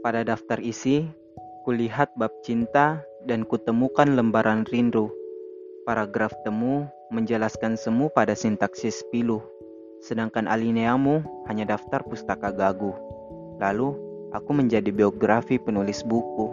Pada daftar isi, kulihat bab cinta dan kutemukan lembaran rindu. Paragraf temu menjelaskan semu pada sintaksis pilu, sedangkan alineamu hanya daftar pustaka gagu. Lalu, aku menjadi biografi penulis buku.